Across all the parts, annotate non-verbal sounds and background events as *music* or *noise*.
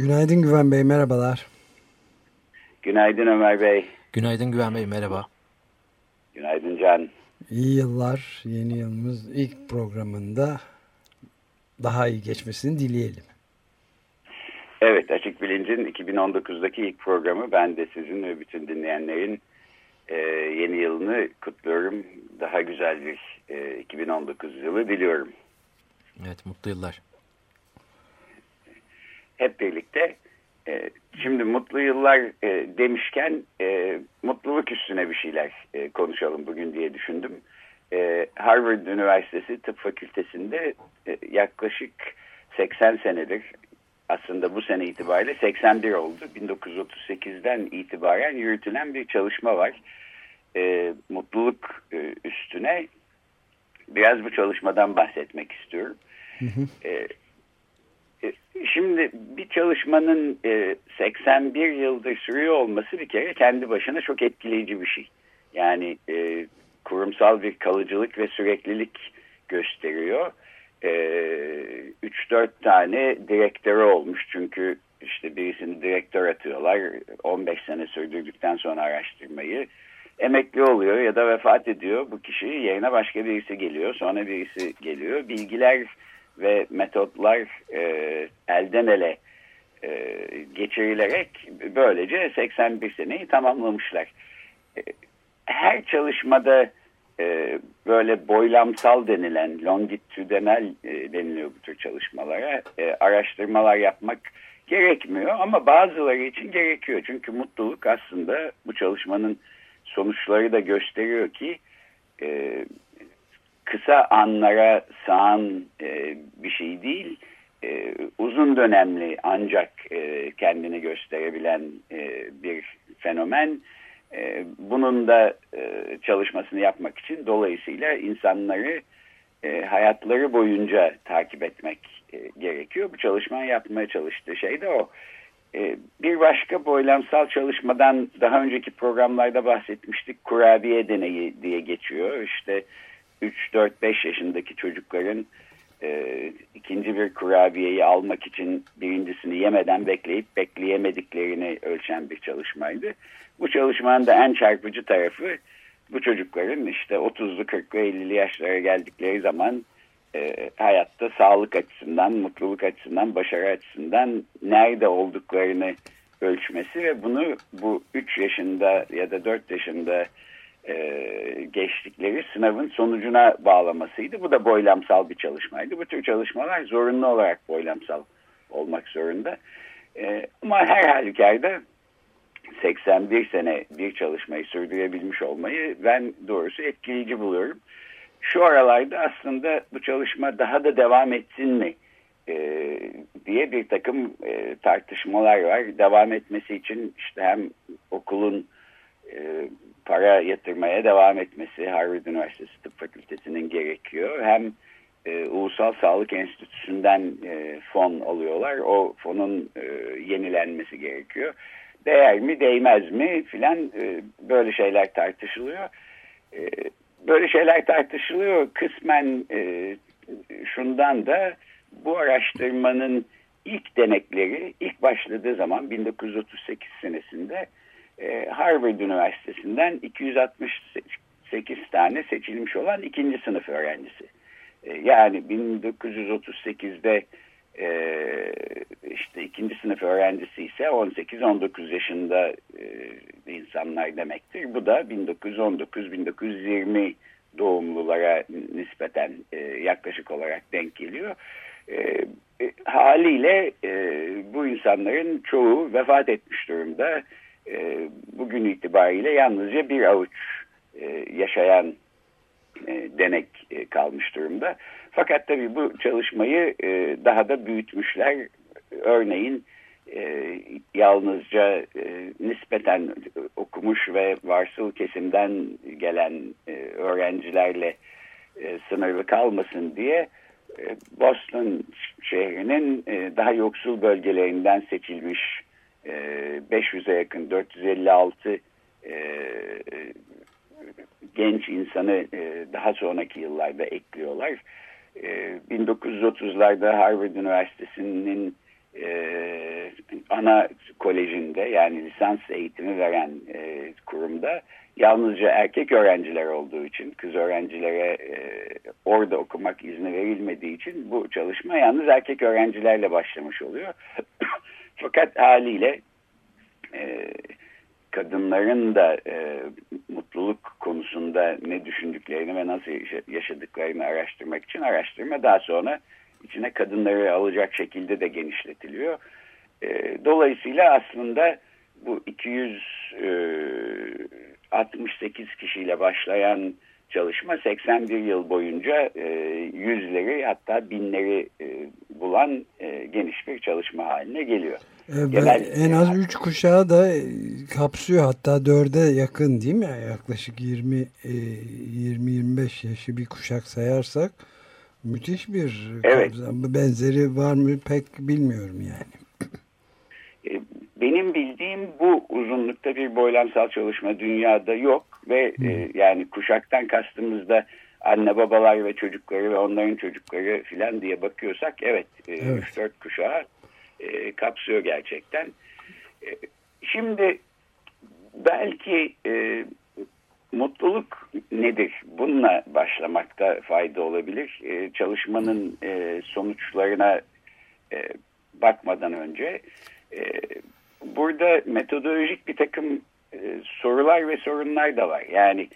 Günaydın Güven Bey, merhabalar. Günaydın Ömer Bey. Günaydın Güven Bey, merhaba. Günaydın Can. İyi yıllar, yeni yılımız ilk programında daha iyi geçmesini dileyelim. Evet, Açık Bilinc'in 2019'daki ilk programı ben de sizin ve bütün dinleyenlerin e, yeni yılını kutluyorum. Daha güzel bir e, 2019 yılı diliyorum. Evet, mutlu yıllar. Hep birlikte e, şimdi mutlu yıllar e, demişken e, mutluluk üstüne bir şeyler e, konuşalım bugün diye düşündüm. E, Harvard Üniversitesi Tıp Fakültesi'nde e, yaklaşık 80 senedir aslında bu sene itibariyle 81 oldu. 1938'den itibaren yürütülen bir çalışma var. E, mutluluk e, üstüne biraz bu çalışmadan bahsetmek istiyorum. Hı hı. E, şimdi bir çalışmanın e, 81 yıldır sürüyor olması bir kere kendi başına çok etkileyici bir şey. Yani e, kurumsal bir kalıcılık ve süreklilik gösteriyor. 3-4 tane direktörü olmuş çünkü işte birisini direktör atıyorlar 15 sene sürdürdükten sonra araştırmayı emekli oluyor ya da vefat ediyor bu kişi yerine başka birisi geliyor sonra birisi geliyor bilgiler ve metotlar e, elden ele e, geçirilerek böylece 81 seneyi tamamlamışlar e, her çalışmada e, böyle boylamsal denilen, longitudinal e, deniliyor bu tür çalışmalara. E, araştırmalar yapmak gerekmiyor ama bazıları için gerekiyor. Çünkü mutluluk aslında bu çalışmanın sonuçları da gösteriyor ki e, kısa anlara sağan e, bir şey değil, e, uzun dönemli ancak e, kendini gösterebilen e, bir fenomen e, bunun da e, çalışmasını yapmak için dolayısıyla insanları e, hayatları boyunca takip etmek e, gerekiyor. Bu çalışmanın yapmaya çalıştığı şey de o. E, bir başka boylamsal çalışmadan daha önceki programlarda bahsetmiştik. Kurabiye deneyi diye geçiyor. İşte 3-4-5 yaşındaki çocukların e, ikinci bir kurabiyeyi almak için birincisini yemeden bekleyip bekleyemediklerini ölçen bir çalışmaydı. Bu çalışmanın da en çarpıcı tarafı bu çocukların işte 30'lu 40'lı 50'li yaşlara geldikleri zaman e, hayatta sağlık açısından, mutluluk açısından, başarı açısından nerede olduklarını ölçmesi ve bunu bu 3 yaşında ya da 4 yaşında e, geçtikleri sınavın sonucuna bağlamasıydı. Bu da boylamsal bir çalışmaydı. Bu tür çalışmalar zorunlu olarak boylamsal olmak zorunda. E, ama her halükarda 81 sene bir çalışmayı sürdürebilmiş olmayı ben doğrusu etkileyici buluyorum. Şu aralarda aslında bu çalışma daha da devam etsin mi e, diye bir takım e, tartışmalar var. Devam etmesi için işte hem okulun e, para yatırmaya devam etmesi Harvard Üniversitesi Tıp Fakültesi'nin gerekiyor. Hem e, Ulusal Sağlık Enstitüsü'nden e, fon alıyorlar. O fonun e, yenilenmesi gerekiyor değer mi değmez mi filan e, böyle şeyler tartışılıyor. E, böyle şeyler tartışılıyor kısmen e, şundan da bu araştırmanın ilk denekleri ilk başladığı zaman 1938 senesinde e, Harvard Üniversitesi'nden 268 tane seçilmiş olan ikinci sınıf öğrencisi. E, yani 1938'de e, işte ikinci sınıf öğrencisi ise 18-19 yaşında e, insanlar demektir. Bu da 1919-1920 doğumlulara nispeten yaklaşık olarak denk geliyor. Haliyle bu insanların çoğu vefat etmiş durumda. E, bugün itibariyle yalnızca bir avuç e, yaşayan e, denek kalmış durumda. fakat tabii bu çalışmayı daha da büyütmüşler. Örneğin yalnızca nispeten okumuş ve varsıl kesimden gelen öğrencilerle sınırlı kalmasın diye Boston şehrinin daha yoksul bölgelerinden seçilmiş e, 500'e yakın 456 e, genç insanı e, daha sonraki yıllarda ekliyorlar. E, 1930'larda Harvard Üniversitesi'nin e, ana kolejinde yani lisans eğitimi veren e, kurumda yalnızca erkek öğrenciler olduğu için kız öğrencilere e, orada okumak izni verilmediği için bu çalışma yalnız erkek öğrencilerle başlamış oluyor. Fakat haliyle e, kadınların da e, mutluluk konusunda ne düşündüklerini ve nasıl yaşadıklarını araştırmak için araştırma daha sonra içine kadınları alacak şekilde de genişletiliyor. E, dolayısıyla aslında bu 268 e, kişiyle başlayan çalışma 81 yıl boyunca e, yüzleri hatta binleri e, bulan e, geniş bir çalışma haline geliyor. E, Genel, en az 3 kuşağı da e, kapsıyor hatta 4'e yakın değil mi? Yaklaşık 20 20-25 e, yaşı bir kuşak sayarsak müthiş bir evet. benzeri var mı pek bilmiyorum yani. Benim bildiğim bu uzunlukta bir boylamsal çalışma dünyada yok ve e, yani kuşaktan kastımızda anne babalar ve çocukları ve onların çocukları filan diye bakıyorsak evet, e, evet. 3-4 kuşağı e, kapsıyor gerçekten. E, şimdi belki e, mutluluk nedir? Bununla başlamakta fayda olabilir. E, çalışmanın e, sonuçlarına e, bakmadan önce e, burada metodolojik bir takım e, sorular ve sorunlar da var. Yani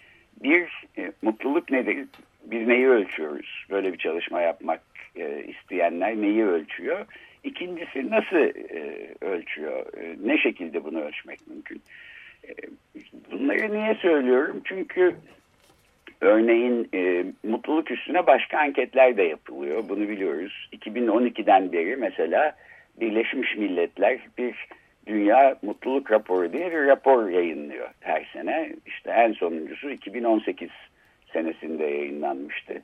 bir e, mutluluk nedir? Biz neyi ölçüyoruz? Böyle bir çalışma yapmak e, isteyenler neyi ölçüyor? İkincisi nasıl ölçüyor? Ne şekilde bunu ölçmek mümkün? Bunları niye söylüyorum? Çünkü örneğin mutluluk üstüne başka anketler de yapılıyor. Bunu biliyoruz. 2012'den beri mesela Birleşmiş Milletler bir Dünya Mutluluk Raporu diye bir rapor yayınlıyor her sene. İşte en sonuncusu 2018 senesinde yayınlanmıştı.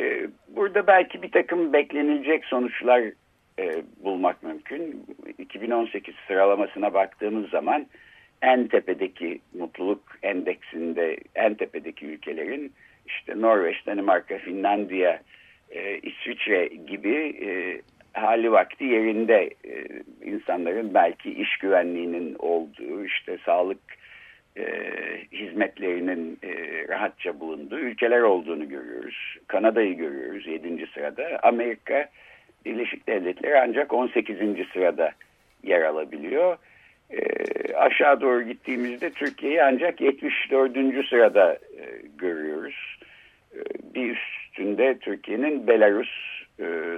Ee, burada belki bir takım beklenilecek sonuçlar e, bulmak mümkün. 2018 sıralamasına baktığımız zaman en tepedeki mutluluk endeksinde en tepedeki ülkelerin işte Norveç, Danimarka, Finlandiya, e, İsviçre gibi e, hali vakti yerinde e, insanların belki iş güvenliğinin olduğu işte sağlık e, hizmetlerinin e, rahatça bulunduğu ülkeler olduğunu görüyoruz. Kanada'yı görüyoruz 7. sırada. Amerika Birleşik Devletleri ancak 18. sırada yer alabiliyor. Aşağı doğru gittiğimizde Türkiye'yi ancak 74. sırada görüyoruz. Bir üstünde Türkiye'nin Belarus,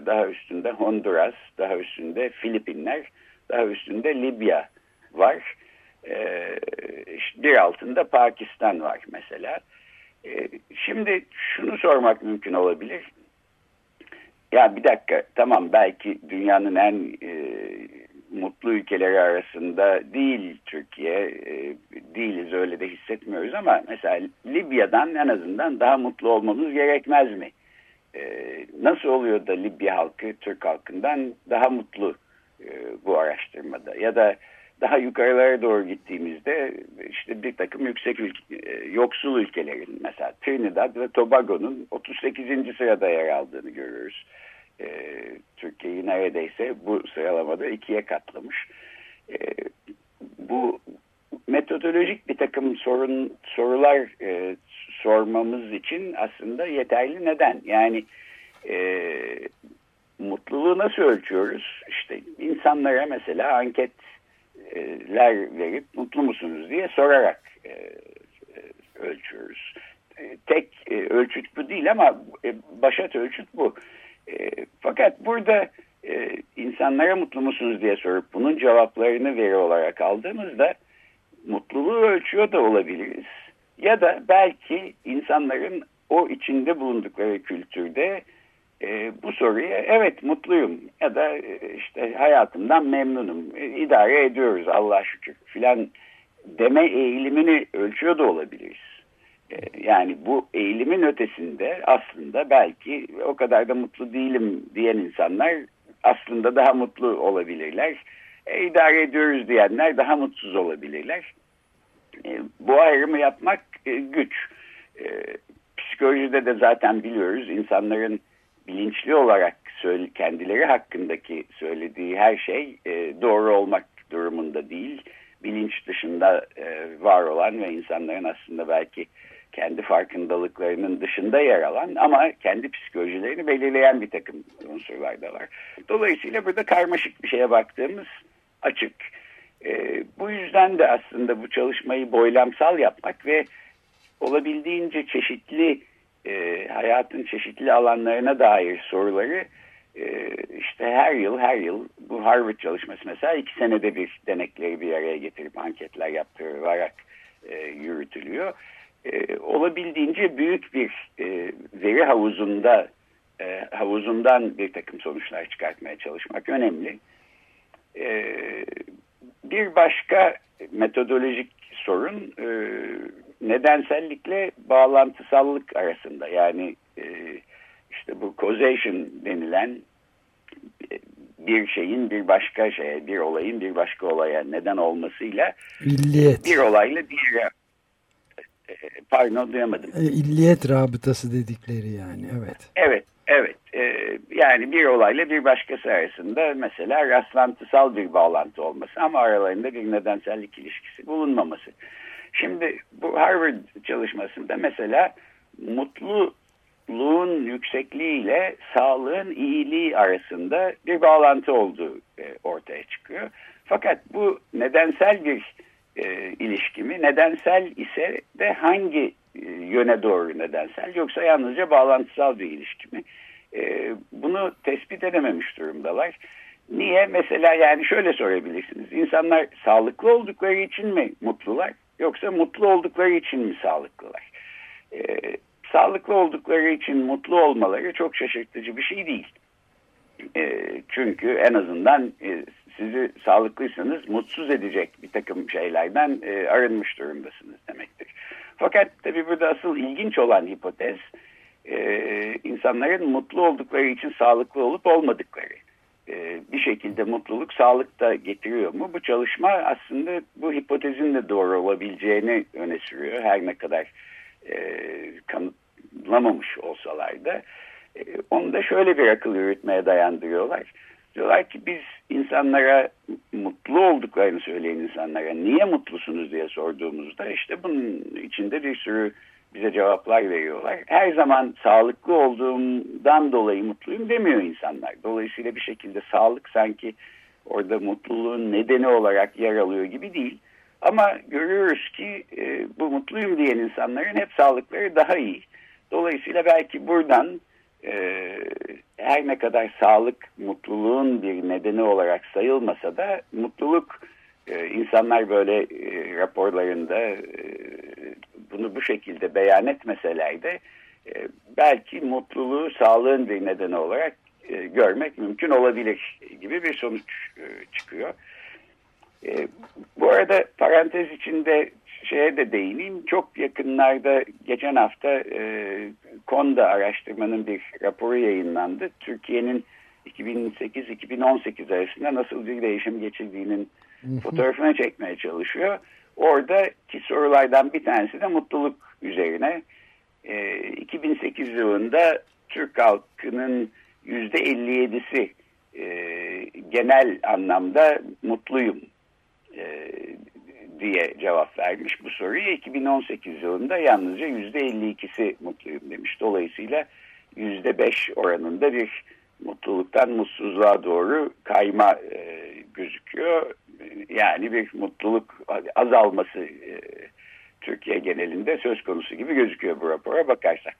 daha üstünde Honduras, daha üstünde Filipinler, daha üstünde Libya var. E, bir altında Pakistan var mesela. E, şimdi şunu sormak mümkün olabilir. Ya bir dakika tamam belki dünyanın en e, mutlu ülkeleri arasında değil Türkiye. E, değiliz öyle de hissetmiyoruz ama mesela Libya'dan en azından daha mutlu olmamız gerekmez mi? E, nasıl oluyor da Libya halkı Türk halkından daha mutlu e, bu araştırmada? Ya da daha yukarılara doğru gittiğimizde işte bir takım yüksek ülke, e, yoksul ülkelerin mesela Trinidad ve Tobago'nun 38. sırada yer aldığını görüyoruz. E, Türkiye'yi neredeyse bu sıralamada ikiye katlamış. E, bu metodolojik bir takım sorun sorular e, sormamız için aslında yeterli neden? Yani e, mutluluğu nasıl ölçüyoruz? İşte insanlara mesela anket ler verip mutlu musunuz diye sorarak e, ölçüyoruz. E, tek e, ölçüt bu değil ama e, başat ölçüt bu. E, fakat burada e, insanlara mutlu musunuz diye sorup bunun cevaplarını veri olarak aldığımızda mutluluğu ölçüyor da olabiliriz. Ya da belki insanların o içinde bulundukları kültürde e, bu soruya evet mutluyum ya da e, işte hayatımdan memnunum, e, idare ediyoruz Allah şükür filan deme eğilimini ölçüyor da olabiliriz. E, yani bu eğilimin ötesinde aslında belki o kadar da mutlu değilim diyen insanlar aslında daha mutlu olabilirler. E, idare ediyoruz diyenler daha mutsuz olabilirler. E, bu ayrımı yapmak e, güç. E, psikolojide de zaten biliyoruz insanların bilinçli olarak kendileri hakkındaki söylediği her şey e, doğru olmak durumunda değil. Bilinç dışında e, var olan ve insanların aslında belki kendi farkındalıklarının dışında yer alan ama kendi psikolojilerini belirleyen bir takım unsurlar da var. Dolayısıyla burada karmaşık bir şeye baktığımız açık. E, bu yüzden de aslında bu çalışmayı boylamsal yapmak ve olabildiğince çeşitli e, hayatın çeşitli alanlarına dair soruları e, işte her yıl her yıl bu Harvard çalışması mesela iki senede bir denekleri bir araya getirip anketler yaptırarak e, yürütülüyor. E, olabildiğince büyük bir e, veri havuzunda e, havuzundan bir takım sonuçlar çıkartmaya çalışmak önemli. E, bir başka metodolojik sorun e, nedensellikle bağlantısallık arasında yani e, işte bu causation denilen bir şeyin bir başka şeye, bir olayın bir başka olaya neden olmasıyla İlliyet. bir olayla diğer e, pardon duyamadım. E, illiyet rabıtası dedikleri yani evet. Evet, evet. yani bir olayla bir başkası arasında mesela rastlantısal bir bağlantı olması ama aralarında bir nedensellik ilişkisi bulunmaması. Şimdi bu Harvard çalışmasında mesela mutluluğun yüksekliğiyle sağlığın iyiliği arasında bir bağlantı olduğu e, ortaya çıkıyor. Fakat bu nedensel bir e, ilişki mi? Nedensel ise de hangi e, yöne doğru nedensel yoksa yalnızca bağlantısal bir ilişki mi? E, bunu tespit edememiş durumdalar. Niye? Mesela yani şöyle sorabilirsiniz. İnsanlar sağlıklı oldukları için mi mutlular? Yoksa mutlu oldukları için mi sağlıklılar? Ee, sağlıklı oldukları için mutlu olmaları çok şaşırtıcı bir şey değil. Ee, çünkü en azından e, sizi sağlıklıysanız mutsuz edecek bir takım şeylerden e, arınmış durumdasınız demektir. Fakat tabii burada asıl ilginç olan hipotez e, insanların mutlu oldukları için sağlıklı olup olmadıkları. E, bir şekilde mutluluk sağlık da getiriyor mu? Bu çalışma aslında bu hipotezin de doğru olabileceğini öne sürüyor. Her ne kadar e, kanıtlamamış olsalar da. E, onu da şöyle bir akıl yürütmeye dayandırıyorlar. Diyorlar ki biz insanlara mutlu olduklarını söyleyen insanlara niye mutlusunuz diye sorduğumuzda işte bunun içinde bir sürü bize cevaplar veriyorlar. Her zaman sağlıklı olduğumdan dolayı mutluyum demiyor insanlar. Dolayısıyla bir şekilde sağlık sanki orada mutluluğun nedeni olarak yer alıyor gibi değil. Ama görüyoruz ki e, bu mutluyum diyen insanların hep sağlıkları daha iyi. Dolayısıyla belki buradan e, her ne kadar sağlık mutluluğun bir nedeni olarak sayılmasa da mutluluk e, insanlar böyle e, raporlarında e, bunu bu şekilde beyan etmeseler de e, belki mutluluğu sağlığın bir nedeni olarak e, görmek mümkün olabilir gibi bir sonuç e, çıkıyor. E, bu arada parantez içinde şeye de değineyim. Çok yakınlarda geçen hafta e, KONDA araştırmanın bir raporu yayınlandı. Türkiye'nin 2008-2018 arasında nasıl bir değişim geçirdiğinin fotoğrafını çekmeye çalışıyor. Oradaki sorulardan bir tanesi de mutluluk üzerine. E, 2008 yılında Türk halkının yüzde 57'si e, genel anlamda mutluyum e, diye cevap vermiş bu soruya. 2018 yılında yalnızca yüzde 52'si mutluyum demiş. Dolayısıyla yüzde 5 oranında bir mutluluktan mutsuzluğa doğru kayma e, gözüküyor yani bir mutluluk azalması e, Türkiye genelinde söz konusu gibi gözüküyor bu rapora bakarsak.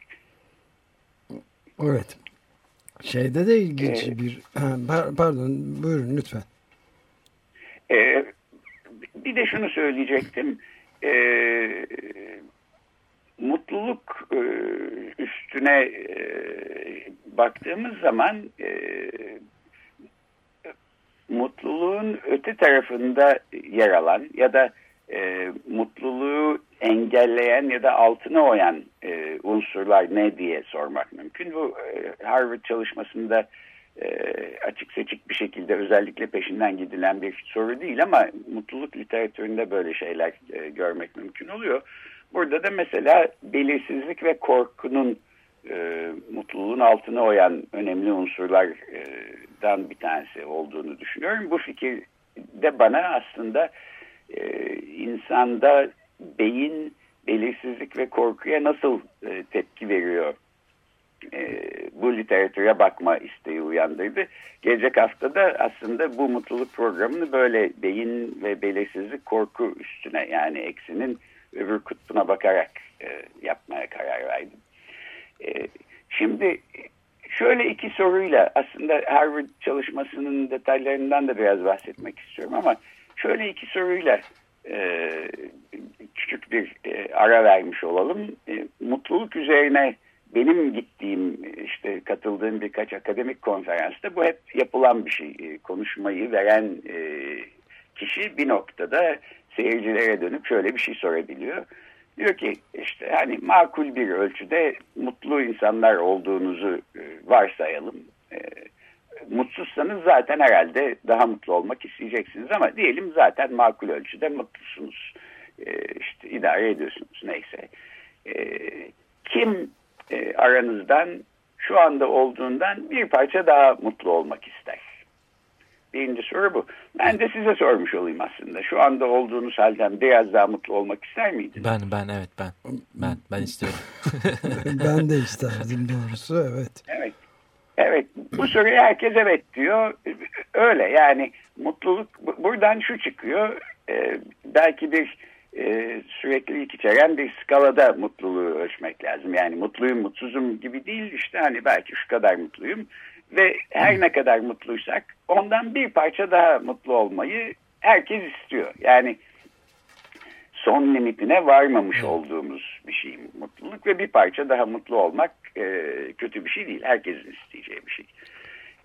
Evet. Şeyde de ilginç ee, bir pardon buyurun lütfen. E, bir de şunu söyleyecektim. E, mutluluk e, üstüne e, baktığımız zaman e, mutluluğun öte tarafında yer alan ya da e, mutluluğu engelleyen ya da altına oyan e, unsurlar ne diye sormak mümkün. Bu e, Harvard çalışmasında e, açık seçik bir şekilde özellikle peşinden gidilen bir soru değil ama mutluluk literatüründe böyle şeyler e, görmek mümkün oluyor. Burada da mesela belirsizlik ve korkunun e, mutluluğun altına oyan önemli unsurlardan bir tanesi olduğunu düşünüyorum. Bu fikir de bana aslında insanda beyin belirsizlik ve korkuya nasıl tepki veriyor e, bu literatüre bakma isteği uyandırdı. Gelecek hafta da aslında bu mutluluk programını böyle beyin ve belirsizlik korku üstüne yani eksinin öbür kutbuna bakarak e, yapmaya karar verdim. E, şimdi şöyle iki soruyla aslında Harvard çalışmasının detaylarından da biraz bahsetmek istiyorum ama şöyle iki soruyla e, küçük bir e, ara vermiş olalım. E, mutluluk üzerine benim gittiğim işte katıldığım birkaç akademik konferansta bu hep yapılan bir şey. E, konuşmayı veren e, kişi bir noktada seyircilere dönüp şöyle bir şey sorabiliyor. Diyor ki işte hani makul bir ölçüde mutlu insanlar olduğunuzu e, varsayalım. Mutsuzsanız zaten herhalde daha mutlu olmak isteyeceksiniz ama diyelim zaten makul ölçüde mutlusunuz. E, işte idare ediyorsunuz neyse. Kim e, aranızdan şu anda olduğundan bir parça daha mutlu olmak ister? Birinci soru bu. Ben de size sormuş olayım aslında. Şu anda olduğunuz halden biraz daha mutlu olmak ister miydiniz? Ben, ben, evet ben. Ben, ben istiyorum. *laughs* ben de isterdim doğrusu, evet. Evet. Evet, bu soruya herkes evet diyor. Öyle yani mutluluk buradan şu çıkıyor. Ee, belki bir e, süreklilik içeren bir skalada mutluluğu ölçmek lazım. Yani mutluyum, mutsuzum gibi değil. işte hani belki şu kadar mutluyum. Ve her ne kadar mutluysak ondan bir parça daha mutlu olmayı herkes istiyor. Yani son limitine varmamış olduğumuz bir şey mutluluk ve bir parça daha mutlu olmak e, kötü bir şey değil. Herkesin isteyeceği bir şey.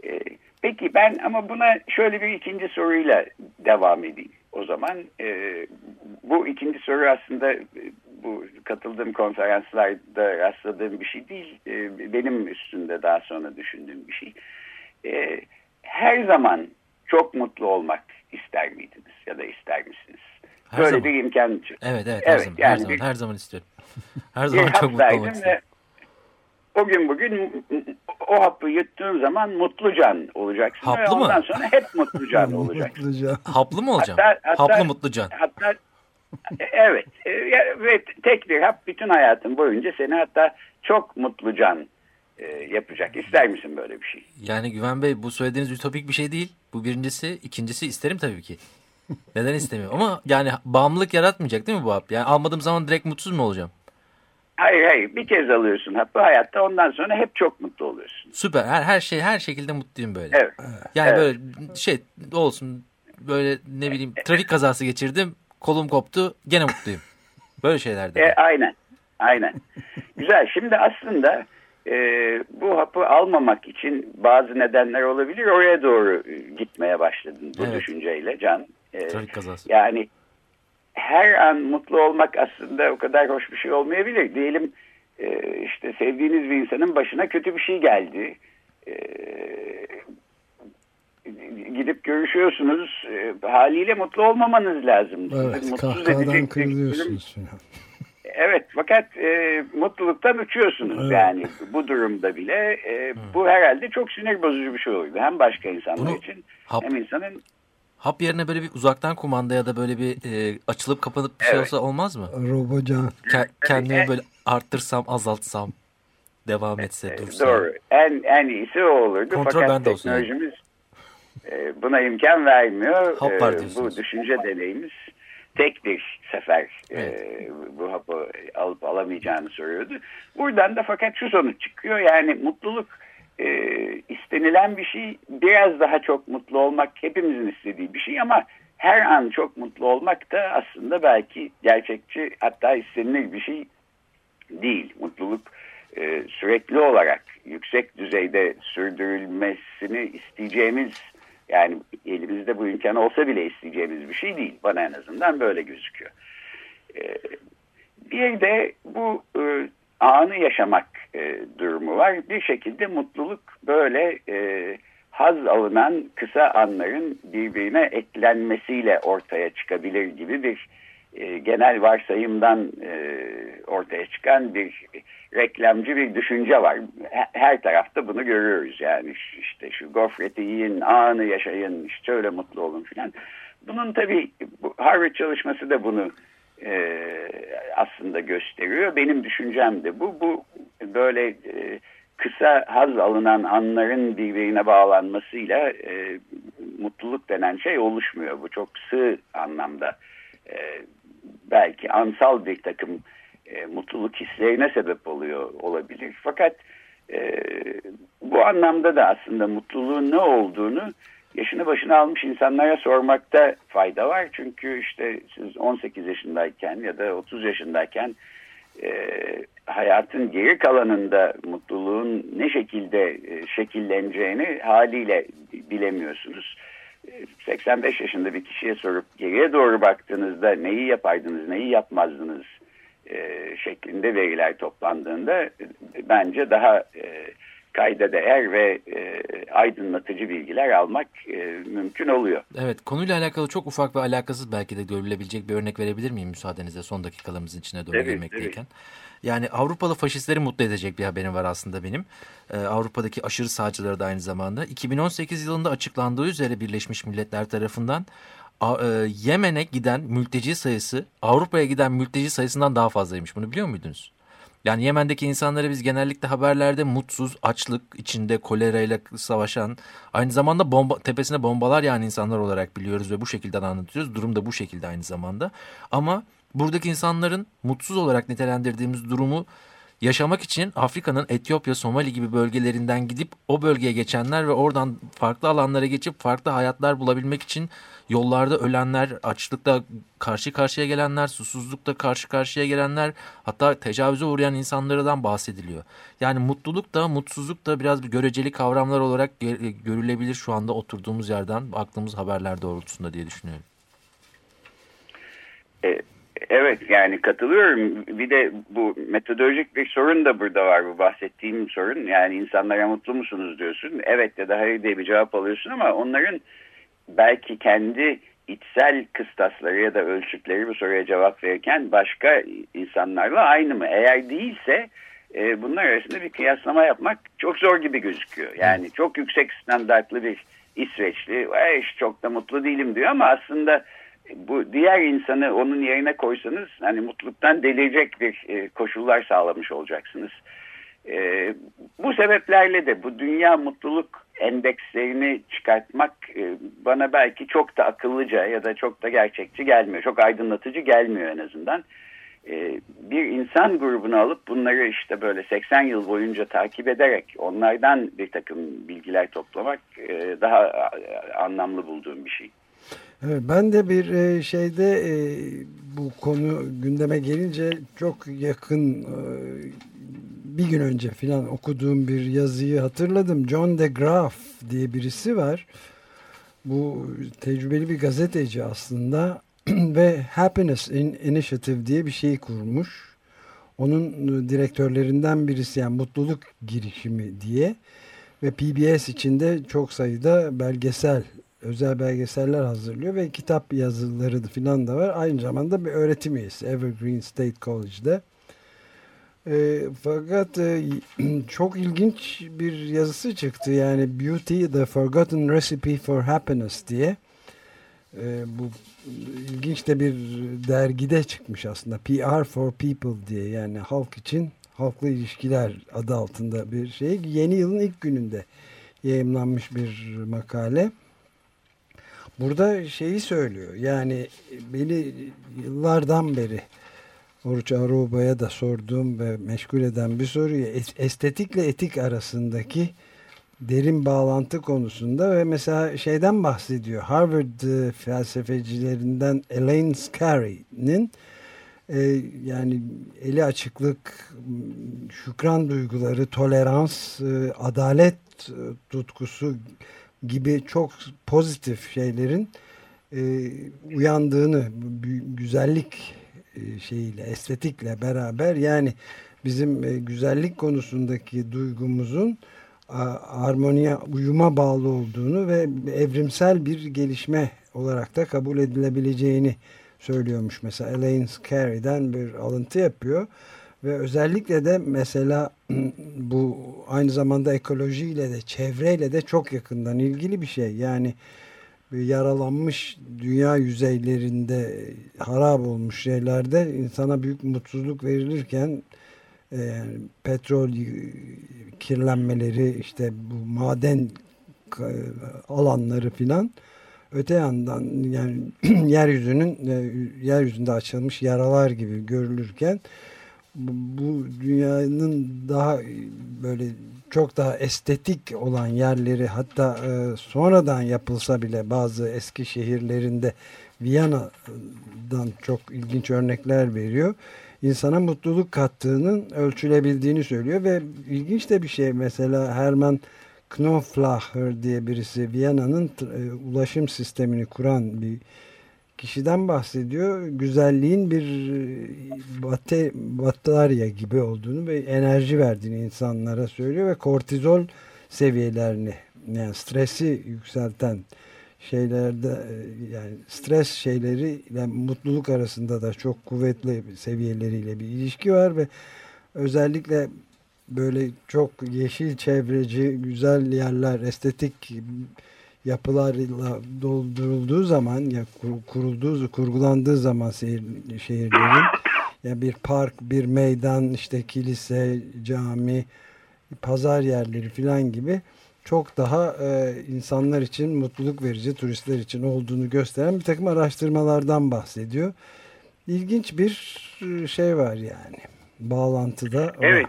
E, peki ben ama buna şöyle bir ikinci soruyla devam edeyim. O zaman e, bu ikinci soru aslında e, bu katıldığım konferanslarda rastladığım bir şey değil. E, benim üstünde daha sonra düşündüğüm bir şey. E, her zaman çok mutlu olmak ister miydiniz ya da ister misiniz? Her Böyle zaman. bir imkan. Evet, evet, Evet, her zaman, yani her zaman, bir- her zaman istiyorum. *laughs* her zaman çok mutlu olmak istiyorum. o gün bugün o hapı yuttuğun zaman mutlu can olacaksın. ve Haplı mı? ondan sonra hep mutlu can *laughs* olacaksın. Haplı mı olacağım? Hatta- hatta- Haplı mutlu can. Hatta evet e, ve tek bir hap bütün hayatın boyunca seni hatta çok mutlu can e, yapacak. İster misin böyle bir şey? Yani Güven Bey bu söylediğiniz ütopik bir şey değil. Bu birincisi. ikincisi isterim tabii ki. Neden istemiyorum? Ama yani bağımlılık yaratmayacak değil mi bu hap? Yani almadığım zaman direkt mutsuz mu olacağım? Hayır hayır bir kez alıyorsun hapı hayatta ondan sonra hep çok mutlu oluyorsun. Süper. Her, her şey her şekilde mutluyum böyle. Evet. Yani Evet. böyle şey olsun böyle ne bileyim trafik kazası geçirdim. Kolum koptu. Gene mutluyum. Böyle şeylerde. E, aynen. Aynen. Güzel. Şimdi aslında e, bu hapı almamak için bazı nedenler olabilir. Oraya doğru gitmeye başladın bu Evet. düşünceyle Can. E, Trafik kazası. yani her an mutlu olmak aslında o kadar hoş bir şey olmayabilir. Diyelim e, işte sevdiğiniz bir insanın başına kötü bir şey geldi. E, gidip görüşüyorsunuz. E, haliyle mutlu olmamanız lazım. Evet, mutsuz kahkahadan kırılıyorsunuz. Evet fakat e, mutluluktan uçuyorsunuz Evet. yani bu durumda bile e, bu herhalde çok sinir bozucu bir şey olurdu. Hem başka insanlar Bunu için hap- hem insanın Hap yerine böyle bir uzaktan kumanda ya da böyle bir e, açılıp kapanıp bir şey Evet. olsa olmaz mı? Robocan. Ke- kendimi Evet. böyle arttırsam, azaltsam, devam etse, e, dursa. doğru en en iyisi o olurdu. Kontrol fakat bende olsun yani. teknolojimiz e, buna imkan vermiyor. Hap var E, bu diyorsunuz. düşünce deneyimiz tek bir sefer e, Evet. bu hapı alıp alamayacağını soruyordu. Buradan da fakat şu sonuç çıkıyor yani mutluluk e, istenilen bir şey biraz daha çok mutlu olmak hepimizin istediği bir şey ama her an çok mutlu olmak da aslında belki gerçekçi hatta istenilir bir şey değil. Mutluluk e, sürekli olarak yüksek düzeyde sürdürülmesini isteyeceğimiz yani elimizde bu imkan olsa bile isteyeceğimiz bir şey değil. Bana en azından böyle gözüküyor. E, bir de bu e, anı yaşamak e, durumu var. Bir şekilde mutluluk böyle e, haz alınan kısa anların birbirine eklenmesiyle ortaya çıkabilir gibi bir e, genel varsayımdan e, ortaya çıkan bir reklamcı bir düşünce var. Her tarafta bunu görüyoruz yani işte şu gofreti yiyin, anı yaşayın, işte öyle mutlu olun filan. Bunun tabii Harvard çalışması da bunu e, aslında gösteriyor. Benim düşüncem de bu. Bu böyle e, kısa haz alınan anların birbirine bağlanmasıyla e, mutluluk denen şey oluşmuyor. Bu çok sığ anlamda e, belki ansal bir takım e, mutluluk hislerine sebep oluyor olabilir. Fakat e, bu anlamda da aslında mutluluğun ne olduğunu yaşını başına almış insanlara sormakta fayda var. Çünkü işte siz 18 yaşındayken ya da 30 yaşındayken e, hayatın geri kalanında mutluluğun ne şekilde e, şekilleneceğini haliyle bilemiyorsunuz. 85 e, yaşında bir kişiye sorup geriye doğru baktığınızda neyi yapardınız, neyi yapmazdınız e, şeklinde veriler toplandığında e, bence daha e, kayda değer ve e, aydınlatıcı bilgiler almak e, mümkün oluyor. Evet konuyla alakalı çok ufak ve alakasız belki de görülebilecek bir örnek verebilir miyim müsaadenizle son dakikalarımızın içine doğru evet, girmekteyken. Evet. Yani Avrupalı faşistleri mutlu edecek bir haberim var aslında benim. Ee, Avrupa'daki aşırı sağcıları da aynı zamanda. 2018 yılında açıklandığı üzere Birleşmiş Milletler tarafından e, Yemen'e giden mülteci sayısı Avrupa'ya giden mülteci sayısından daha fazlaymış. Bunu biliyor muydunuz? Yani Yemen'deki insanları biz genellikle haberlerde mutsuz, açlık içinde kolerayla savaşan, aynı zamanda bomba, tepesine bombalar yani insanlar olarak biliyoruz ve bu şekilde anlatıyoruz. Durum da bu şekilde aynı zamanda. Ama buradaki insanların mutsuz olarak nitelendirdiğimiz durumu yaşamak için Afrika'nın Etiyopya, Somali gibi bölgelerinden gidip o bölgeye geçenler ve oradan farklı alanlara geçip farklı hayatlar bulabilmek için yollarda ölenler, açlıkta karşı karşıya gelenler, susuzlukta karşı karşıya gelenler, hatta tecavüze uğrayan insanlardan bahsediliyor. Yani mutluluk da mutsuzluk da biraz bir göreceli kavramlar olarak görülebilir şu anda oturduğumuz yerden baktığımız haberler doğrultusunda diye düşünüyorum. Evet. Evet yani katılıyorum. Bir de bu metodolojik bir sorun da burada var bu bahsettiğim sorun. Yani insanlara mutlu musunuz diyorsun. Evet ya da hayır diye bir cevap alıyorsun ama onların belki kendi içsel kıstasları ya da ölçütleri bu soruya cevap verirken başka insanlarla aynı mı? Eğer değilse e, bunlar arasında bir kıyaslama yapmak çok zor gibi gözüküyor. Yani çok yüksek standartlı bir İsveçli çok da mutlu değilim diyor ama aslında bu diğer insanı onun yerine koysanız hani mutluluktan delirecek bir e, koşullar sağlamış olacaksınız. E, bu sebeplerle de bu dünya mutluluk endekslerini çıkartmak e, bana belki çok da akıllıca ya da çok da gerçekçi gelmiyor. Çok aydınlatıcı gelmiyor en azından. E, bir insan grubunu alıp bunları işte böyle 80 yıl boyunca takip ederek onlardan bir takım bilgiler toplamak e, daha anlamlı bulduğum bir şey. Ben de bir e, şeyde e, bu konu gündeme gelince çok yakın e, bir gün önce filan okuduğum bir yazıyı hatırladım. John de Graaf diye birisi var. Bu tecrübeli bir gazeteci aslında *clears throat* ve Happiness Initiative diye bir şey kurmuş. Onun direktörlerinden birisi yani mutluluk girişimi diye ve PBS içinde çok sayıda belgesel özel belgeseller hazırlıyor ve kitap yazıları falan da var. Aynı zamanda bir öğretim üyesi Evergreen State College'de. E, fakat e, *clears throat* çok ilginç bir yazısı çıktı. Yani Beauty, The Forgotten Recipe for Happiness diye. E, bu ilginç de bir dergide çıkmış aslında. PR for People diye yani halk için halkla ilişkiler adı altında bir şey. Yeni yılın ilk gününde yayınlanmış bir makale. Burada şeyi söylüyor. Yani beni yıllardan beri Oruç Aruba'ya da sorduğum ve meşgul eden bir soruyu estetikle etik arasındaki derin bağlantı konusunda ve mesela şeyden bahsediyor. Harvard e, felsefecilerinden Elaine Scarry'nin e, yani eli açıklık, şükran duyguları, tolerans, e, adalet e, tutkusu çok pozitif şeylerin e, uyandığını, güzellik e, şeyiyle, estetikle beraber yani bizim e, güzellik konusundaki duygumuzun harmoniye, uyuma bağlı olduğunu ve evrimsel bir gelişme olarak da kabul edilebileceğini söylüyormuş. Mesela Elaine Scarry'den bir alıntı yapıyor. Ve özellikle de mesela *clears throat* bu aynı zamanda ekolojiyle de çevreyle de çok yakından ilgili bir şey. Yani yaralanmış dünya yüzeylerinde harap olmuş şeylerde insana büyük mutsuzluk verilirken e, petrol kirlenmeleri işte bu maden alanları filan öte yandan yani *clears throat* yeryüzünün e, yeryüzünde açılmış yaralar gibi görülürken bu dünyanın daha böyle çok daha estetik olan yerleri hatta e, sonradan yapılsa bile bazı eski şehirlerinde Viyana'dan çok ilginç örnekler veriyor. İnsana mutluluk kattığının ölçülebildiğini söylüyor ve ilginç de bir şey mesela Hermann Knoflacher diye birisi Viyana'nın e, ulaşım sistemini kuran bir kişiden bahsediyor. Güzelliğin bir bate, batarya gibi olduğunu ve enerji verdiğini insanlara söylüyor ve kortizol seviyelerini yani stresi yükselten şeylerde yani stres şeyleri ile mutluluk arasında da çok kuvvetli seviyeleriyle bir ilişki var ve özellikle böyle çok yeşil çevreci güzel yerler estetik yapılarla doldurulduğu zaman ya kurulduğu kurgulandığı zaman şehir, şehirlerin ya bir park, bir meydan, işte kilise, cami, pazar yerleri filan gibi çok daha e, insanlar için mutluluk verici, turistler için olduğunu gösteren bir takım araştırmalardan bahsediyor. İlginç bir e, şey var yani bağlantıda. Evet.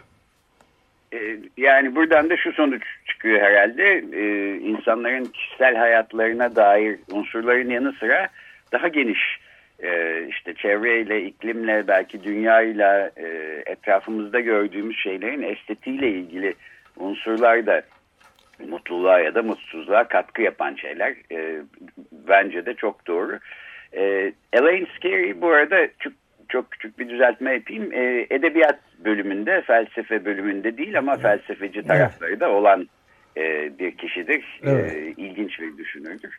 E, yani buradan da şu sonuç çıkıyor herhalde. Ee, insanların kişisel hayatlarına dair unsurların yanı sıra daha geniş e, işte çevreyle, iklimle, belki dünyayla e, etrafımızda gördüğümüz şeylerin estetiğiyle ilgili unsurlar da mutluluğa ya da mutsuzluğa katkı yapan şeyler. E, bence de çok doğru. E, Elaine Scarry bu arada çok, çok küçük bir düzeltme yapayım. E, edebiyat bölümünde, felsefe bölümünde değil ama felsefeci tarafları da olan e, bir kişidir. E, evet. E, ilginç bir düşünürdür.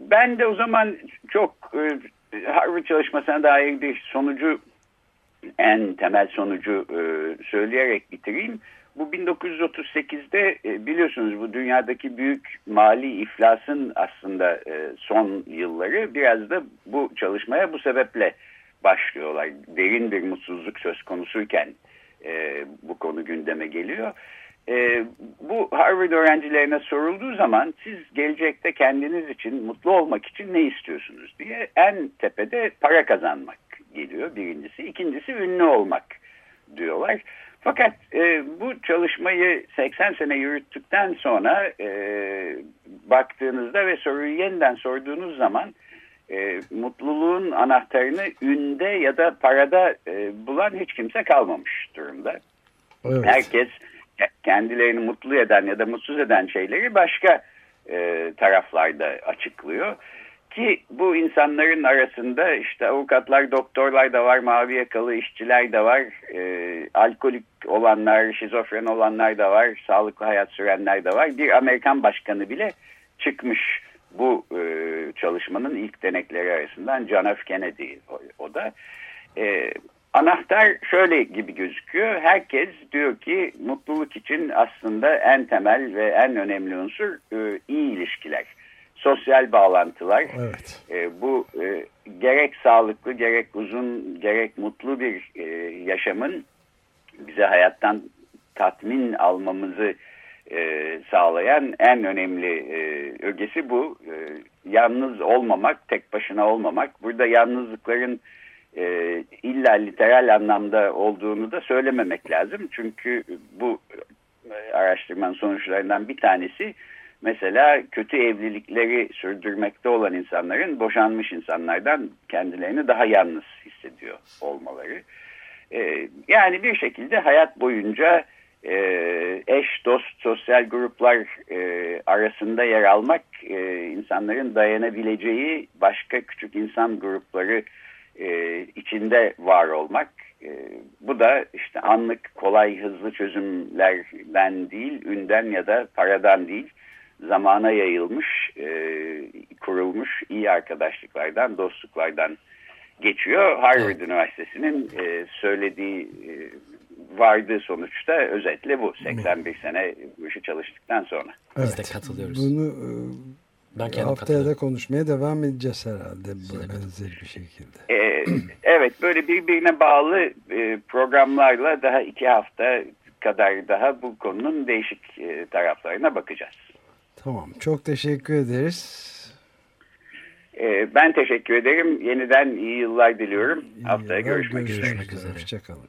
Ben de o zaman çok e, Harvard çalışmasına dair bir sonucu en temel sonucu e, söyleyerek bitireyim. Bu 1938'de e, biliyorsunuz bu dünyadaki büyük mali iflasın aslında e, son yılları biraz da bu çalışmaya bu sebeple başlıyorlar. Derin bir mutsuzluk söz konusuyken e, bu konu gündeme geliyor. E, bu Harvard öğrencilerine sorulduğu zaman siz gelecekte kendiniz için mutlu olmak için ne istiyorsunuz diye en tepede para kazanmak geliyor birincisi. ikincisi ünlü olmak diyorlar. Fakat e, bu çalışmayı 80 sene yürüttükten sonra e, baktığınızda ve soruyu yeniden sorduğunuz zaman e, mutluluğun anahtarını ünde ya da parada e, bulan hiç kimse kalmamış durumda. Evet. Herkes kendilerini mutlu eden ya da mutsuz eden şeyleri başka e, taraflarda açıklıyor. Ki bu insanların arasında işte avukatlar, doktorlar da var, mavi yakalı işçiler de var, e, alkolik olanlar, şizofren olanlar da var, sağlıklı hayat sürenler de var. Bir Amerikan başkanı bile çıkmış bu e, çalışmanın ilk denekleri arasından John F. Kennedy o, o da. E, anahtar şöyle gibi gözüküyor. Herkes diyor ki mutluluk için aslında en temel ve en önemli unsur e, iyi ilişkiler sosyal bağlantılar. Evet. E, bu e, gerek sağlıklı, gerek uzun, gerek mutlu bir e, yaşamın bize hayattan tatmin almamızı e, sağlayan en önemli e, ögesi bu. E, yalnız olmamak, tek başına olmamak. Burada yalnızlıkların e, illa literal anlamda olduğunu da söylememek lazım. Çünkü bu e, araştırmanın sonuçlarından bir tanesi Mesela kötü evlilikleri sürdürmekte olan insanların boşanmış insanlardan kendilerini daha yalnız bahsediyor olmaları. E, yani bir şekilde hayat boyunca e, eş, dost, sosyal gruplar e, arasında yer almak e, insanların dayanabileceği başka küçük insan grupları e, içinde var olmak. E, bu da işte anlık, kolay, hızlı çözümlerden değil, ünden ya da paradan değil, zamana yayılmış, e, kurulmuş iyi arkadaşlıklardan, dostluklardan geçiyor. Harvard evet. Üniversitesi'nin e, söylediği e, vardığı sonuçta özetle bu. 81 sene bu işi çalıştıktan sonra. Evet. Biz de katılıyoruz. Bunu ben haftaya da konuşmaya devam edeceğiz herhalde bu benzer bir şekilde. Ee, evet böyle birbirine bağlı e, programlarla daha iki hafta kadar daha bu konunun değişik e, taraflarına bakacağız. Tamam çok teşekkür ederiz. Ee, ben teşekkür ederim. Yeniden iyi yıllar diliyorum. İyi Haftaya yıllar, görüşmek, görüşmek üzere. üzere. Hoşçakalın.